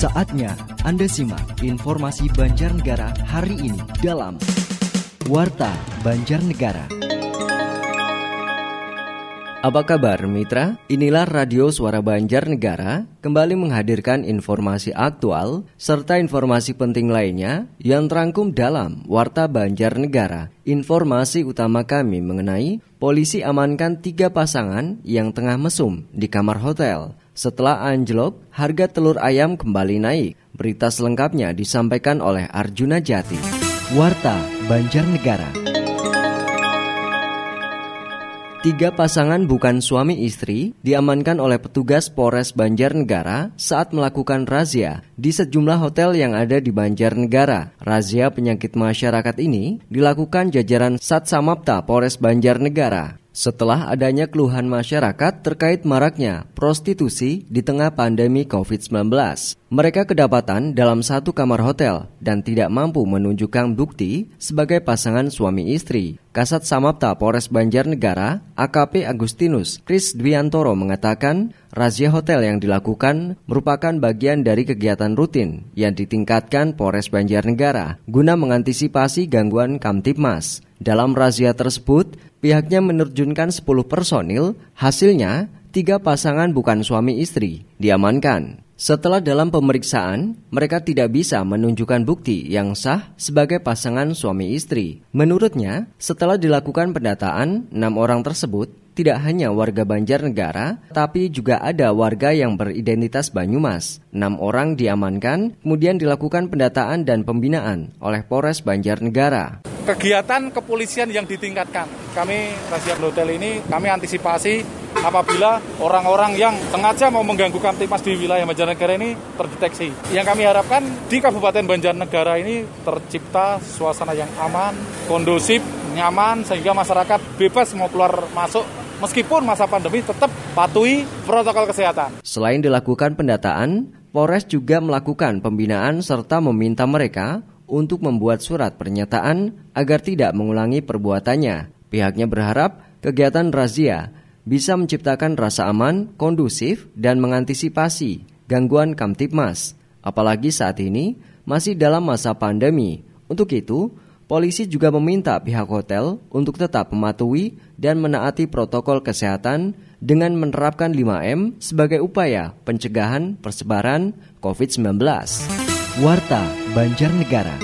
Saatnya Anda simak informasi Banjarnegara hari ini dalam Warta Banjarnegara. Apa kabar mitra? Inilah Radio Suara Banjarnegara kembali menghadirkan informasi aktual serta informasi penting lainnya yang terangkum dalam Warta Banjarnegara. Informasi utama kami mengenai polisi amankan tiga pasangan yang tengah mesum di kamar hotel. Setelah anjlok, harga telur ayam kembali naik. Berita selengkapnya disampaikan oleh Arjuna Jati. Warta Banjarnegara. Tiga pasangan bukan suami istri diamankan oleh petugas Polres Banjarnegara saat melakukan razia di sejumlah hotel yang ada di Banjarnegara. Razia penyakit masyarakat ini dilakukan jajaran Satsamapta Polres Banjarnegara. Setelah adanya keluhan masyarakat terkait maraknya prostitusi di tengah pandemi COVID-19, mereka kedapatan dalam satu kamar hotel dan tidak mampu menunjukkan bukti sebagai pasangan suami istri. Kasat Samapta Polres Banjarnegara, AKP Agustinus Kris Dwiantoro mengatakan, razia hotel yang dilakukan merupakan bagian dari kegiatan rutin yang ditingkatkan Polres Banjarnegara guna mengantisipasi gangguan Kamtipmas. Dalam razia tersebut, pihaknya menerjunkan 10 personil, hasilnya tiga pasangan bukan suami istri diamankan. Setelah dalam pemeriksaan, mereka tidak bisa menunjukkan bukti yang sah sebagai pasangan suami istri. Menurutnya, setelah dilakukan pendataan, enam orang tersebut tidak hanya warga Banjarnegara, tapi juga ada warga yang beridentitas Banyumas. Enam orang diamankan, kemudian dilakukan pendataan dan pembinaan oleh Polres Banjarnegara kegiatan kepolisian yang ditingkatkan. Kami razia hotel ini kami antisipasi apabila orang-orang yang sengaja mau mengganggu Kamtimas di wilayah Banjarnegara ini terdeteksi. Yang kami harapkan di Kabupaten Banjarnegara ini tercipta suasana yang aman, kondusif, nyaman sehingga masyarakat bebas mau keluar masuk meskipun masa pandemi tetap patuhi protokol kesehatan. Selain dilakukan pendataan, Polres juga melakukan pembinaan serta meminta mereka untuk membuat surat pernyataan agar tidak mengulangi perbuatannya. Pihaknya berharap kegiatan razia bisa menciptakan rasa aman, kondusif, dan mengantisipasi gangguan Kamtipmas. Apalagi saat ini masih dalam masa pandemi. Untuk itu, polisi juga meminta pihak hotel untuk tetap mematuhi dan menaati protokol kesehatan dengan menerapkan 5M sebagai upaya pencegahan persebaran COVID-19. Warta Banjarnegara.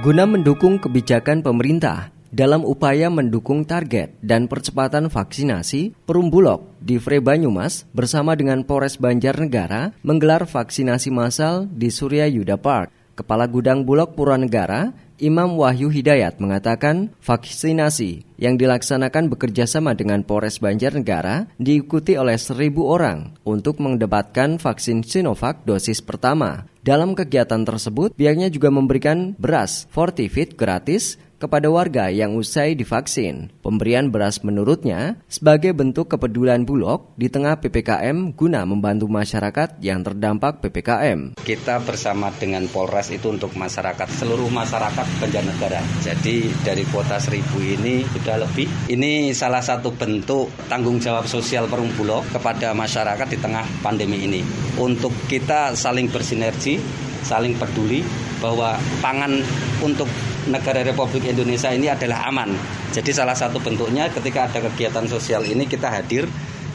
Guna mendukung kebijakan pemerintah dalam upaya mendukung target dan percepatan vaksinasi, Perumbulok di Fre Banyumas bersama dengan Polres Banjarnegara menggelar vaksinasi massal di Surya Yuda Park. Kepala Gudang Bulog Puranegara Imam Wahyu Hidayat mengatakan vaksinasi yang dilaksanakan bekerja sama dengan Polres Banjarnegara diikuti oleh seribu orang untuk mendebatkan vaksin Sinovac dosis pertama. Dalam kegiatan tersebut, pihaknya juga memberikan beras Fortifit gratis kepada warga yang usai divaksin. Pemberian beras menurutnya sebagai bentuk kepedulian Bulog di tengah PPKM guna membantu masyarakat yang terdampak PPKM. Kita bersama dengan Polres itu untuk masyarakat, seluruh masyarakat Banjarnegara. Jadi dari kuota seribu ini sudah lebih. Ini salah satu bentuk tanggung jawab sosial Perum Bulog kepada masyarakat di tengah pandemi ini. Untuk kita saling bersinergi, saling peduli bahwa pangan untuk negara Republik Indonesia ini adalah aman. Jadi salah satu bentuknya ketika ada kegiatan sosial ini kita hadir.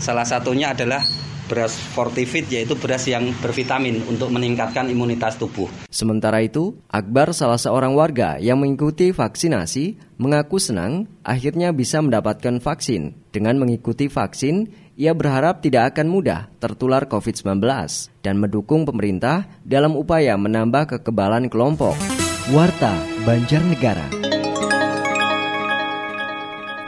Salah satunya adalah beras Fortifit yaitu beras yang bervitamin untuk meningkatkan imunitas tubuh. Sementara itu, Akbar salah seorang warga yang mengikuti vaksinasi mengaku senang akhirnya bisa mendapatkan vaksin. Dengan mengikuti vaksin, ia berharap tidak akan mudah tertular COVID-19 dan mendukung pemerintah dalam upaya menambah kekebalan kelompok. Warta Banjarnegara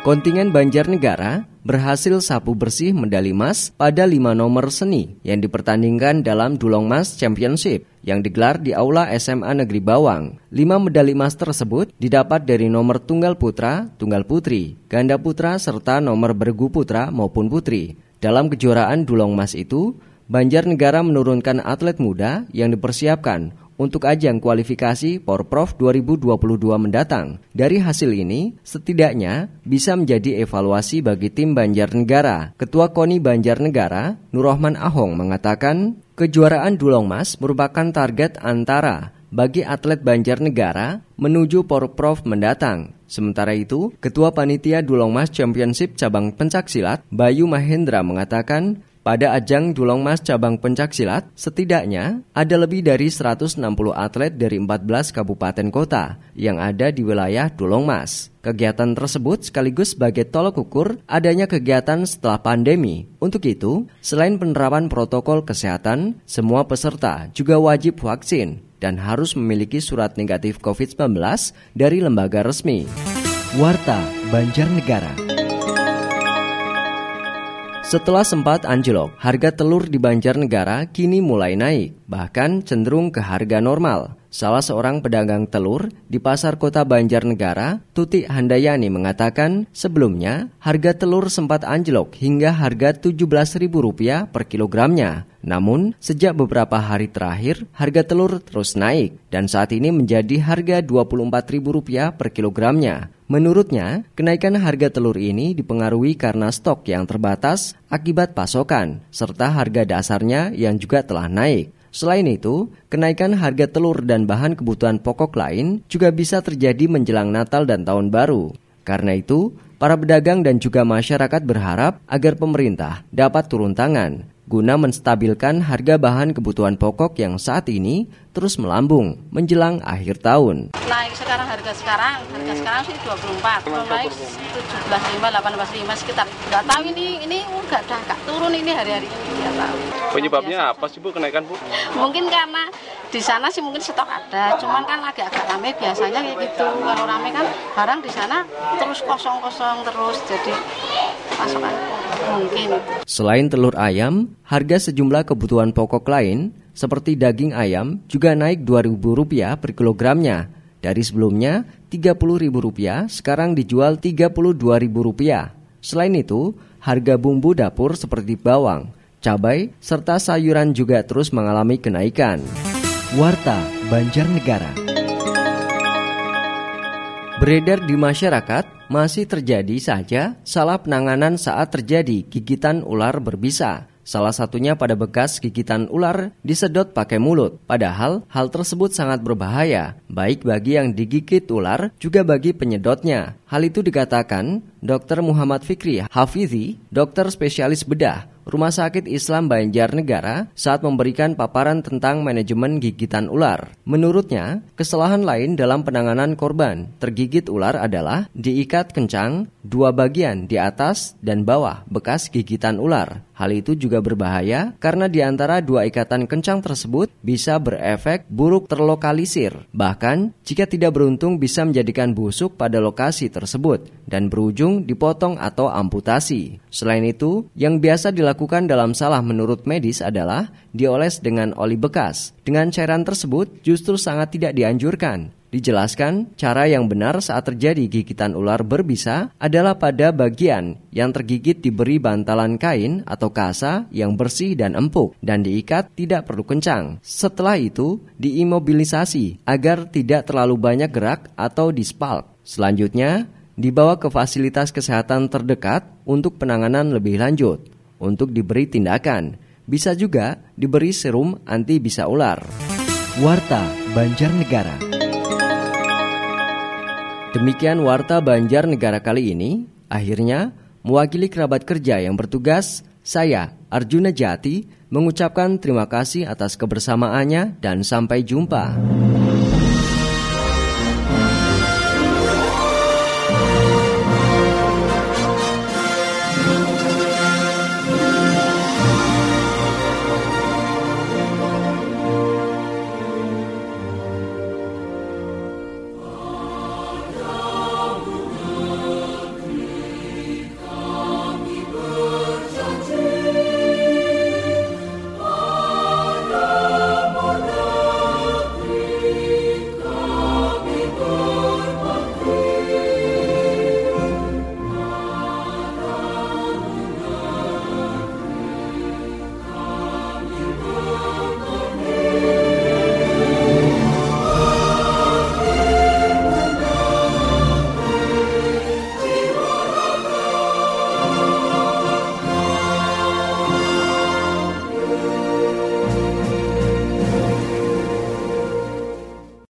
Kontingen Banjarnegara berhasil sapu bersih medali emas pada lima nomor seni yang dipertandingkan dalam Dulong Mas Championship yang digelar di Aula SMA Negeri Bawang. Lima medali emas tersebut didapat dari nomor tunggal putra, tunggal putri, ganda putra, serta nomor bergu putra maupun putri. Dalam kejuaraan Dulong Mas itu, Banjarnegara menurunkan atlet muda yang dipersiapkan untuk ajang kualifikasi Porprov 2022 mendatang. Dari hasil ini, setidaknya bisa menjadi evaluasi bagi tim Banjarnegara. Ketua KONI Banjarnegara, Nurrohman Ahong mengatakan, kejuaraan Dulong Mas merupakan target antara bagi atlet Banjarnegara menuju Porprov mendatang. Sementara itu, Ketua Panitia Dulong Mas Championship Cabang Pencaksilat, Bayu Mahendra mengatakan pada ajang Dulong Mas cabang pencak silat, setidaknya ada lebih dari 160 atlet dari 14 kabupaten kota yang ada di wilayah Dulong Mas. Kegiatan tersebut sekaligus sebagai tolok ukur adanya kegiatan setelah pandemi. Untuk itu, selain penerapan protokol kesehatan, semua peserta juga wajib vaksin dan harus memiliki surat negatif COVID-19 dari lembaga resmi. Warta Banjarnegara. Setelah sempat anjlok, harga telur di Banjarnegara kini mulai naik, bahkan cenderung ke harga normal. Salah seorang pedagang telur di pasar kota Banjarnegara, Tuti Handayani mengatakan sebelumnya harga telur sempat anjlok hingga harga Rp17.000 per kilogramnya. Namun, sejak beberapa hari terakhir, harga telur terus naik dan saat ini menjadi harga Rp24.000 per kilogramnya. Menurutnya, kenaikan harga telur ini dipengaruhi karena stok yang terbatas akibat pasokan, serta harga dasarnya yang juga telah naik. Selain itu, kenaikan harga telur dan bahan kebutuhan pokok lain juga bisa terjadi menjelang Natal dan Tahun Baru. Karena itu, para pedagang dan juga masyarakat berharap agar pemerintah dapat turun tangan guna menstabilkan harga bahan kebutuhan pokok yang saat ini terus melambung menjelang akhir tahun. Naik sekarang harga sekarang, harga sekarang sih 24, belum naik 17,5, 18,5 sekitar. Enggak tahu ini ini enggak ada enggak turun ini hari-hari ini enggak tahu. Penyebabnya apa sih Bu kenaikan Bu? Mungkin karena di sana sih mungkin stok ada, cuman kan lagi agak rame biasanya kayak gitu. Kalau rame kan barang di sana terus kosong-kosong terus jadi pasokan mungkin. Selain telur ayam, harga sejumlah kebutuhan pokok lain seperti daging ayam juga naik Rp2.000 per kilogramnya. Dari sebelumnya Rp30.000 sekarang dijual Rp32.000. Selain itu, harga bumbu dapur seperti bawang, cabai, serta sayuran juga terus mengalami kenaikan. Warta Banjarnegara Beredar di masyarakat, masih terjadi saja salah penanganan saat terjadi gigitan ular berbisa. Salah satunya pada bekas gigitan ular disedot pakai mulut. Padahal hal tersebut sangat berbahaya, baik bagi yang digigit ular juga bagi penyedotnya. Hal itu dikatakan Dr. Muhammad Fikri Hafizi, dokter spesialis bedah Rumah Sakit Islam Banjarnegara saat memberikan paparan tentang manajemen gigitan ular. Menurutnya, kesalahan lain dalam penanganan korban tergigit ular adalah diikat kencang dua bagian di atas dan bawah bekas gigitan ular. Hal itu juga berbahaya karena di antara dua ikatan kencang tersebut bisa berefek buruk terlokalisir. Bahkan, jika tidak beruntung bisa menjadikan busuk pada lokasi tersebut dan berujung dipotong atau amputasi. Selain itu, yang biasa dilakukan dalam salah menurut medis adalah dioles dengan oli bekas. Dengan cairan tersebut justru sangat tidak dianjurkan Dijelaskan, cara yang benar saat terjadi gigitan ular berbisa adalah pada bagian yang tergigit diberi bantalan kain atau kasa yang bersih dan empuk dan diikat tidak perlu kencang. Setelah itu, diimobilisasi agar tidak terlalu banyak gerak atau dispalk. Selanjutnya, dibawa ke fasilitas kesehatan terdekat untuk penanganan lebih lanjut. Untuk diberi tindakan, bisa juga diberi serum anti bisa ular. Warta Banjarnegara. Demikian Warta Banjar Negara kali ini. Akhirnya, mewakili kerabat kerja yang bertugas, saya, Arjuna Jati, mengucapkan terima kasih atas kebersamaannya dan sampai jumpa.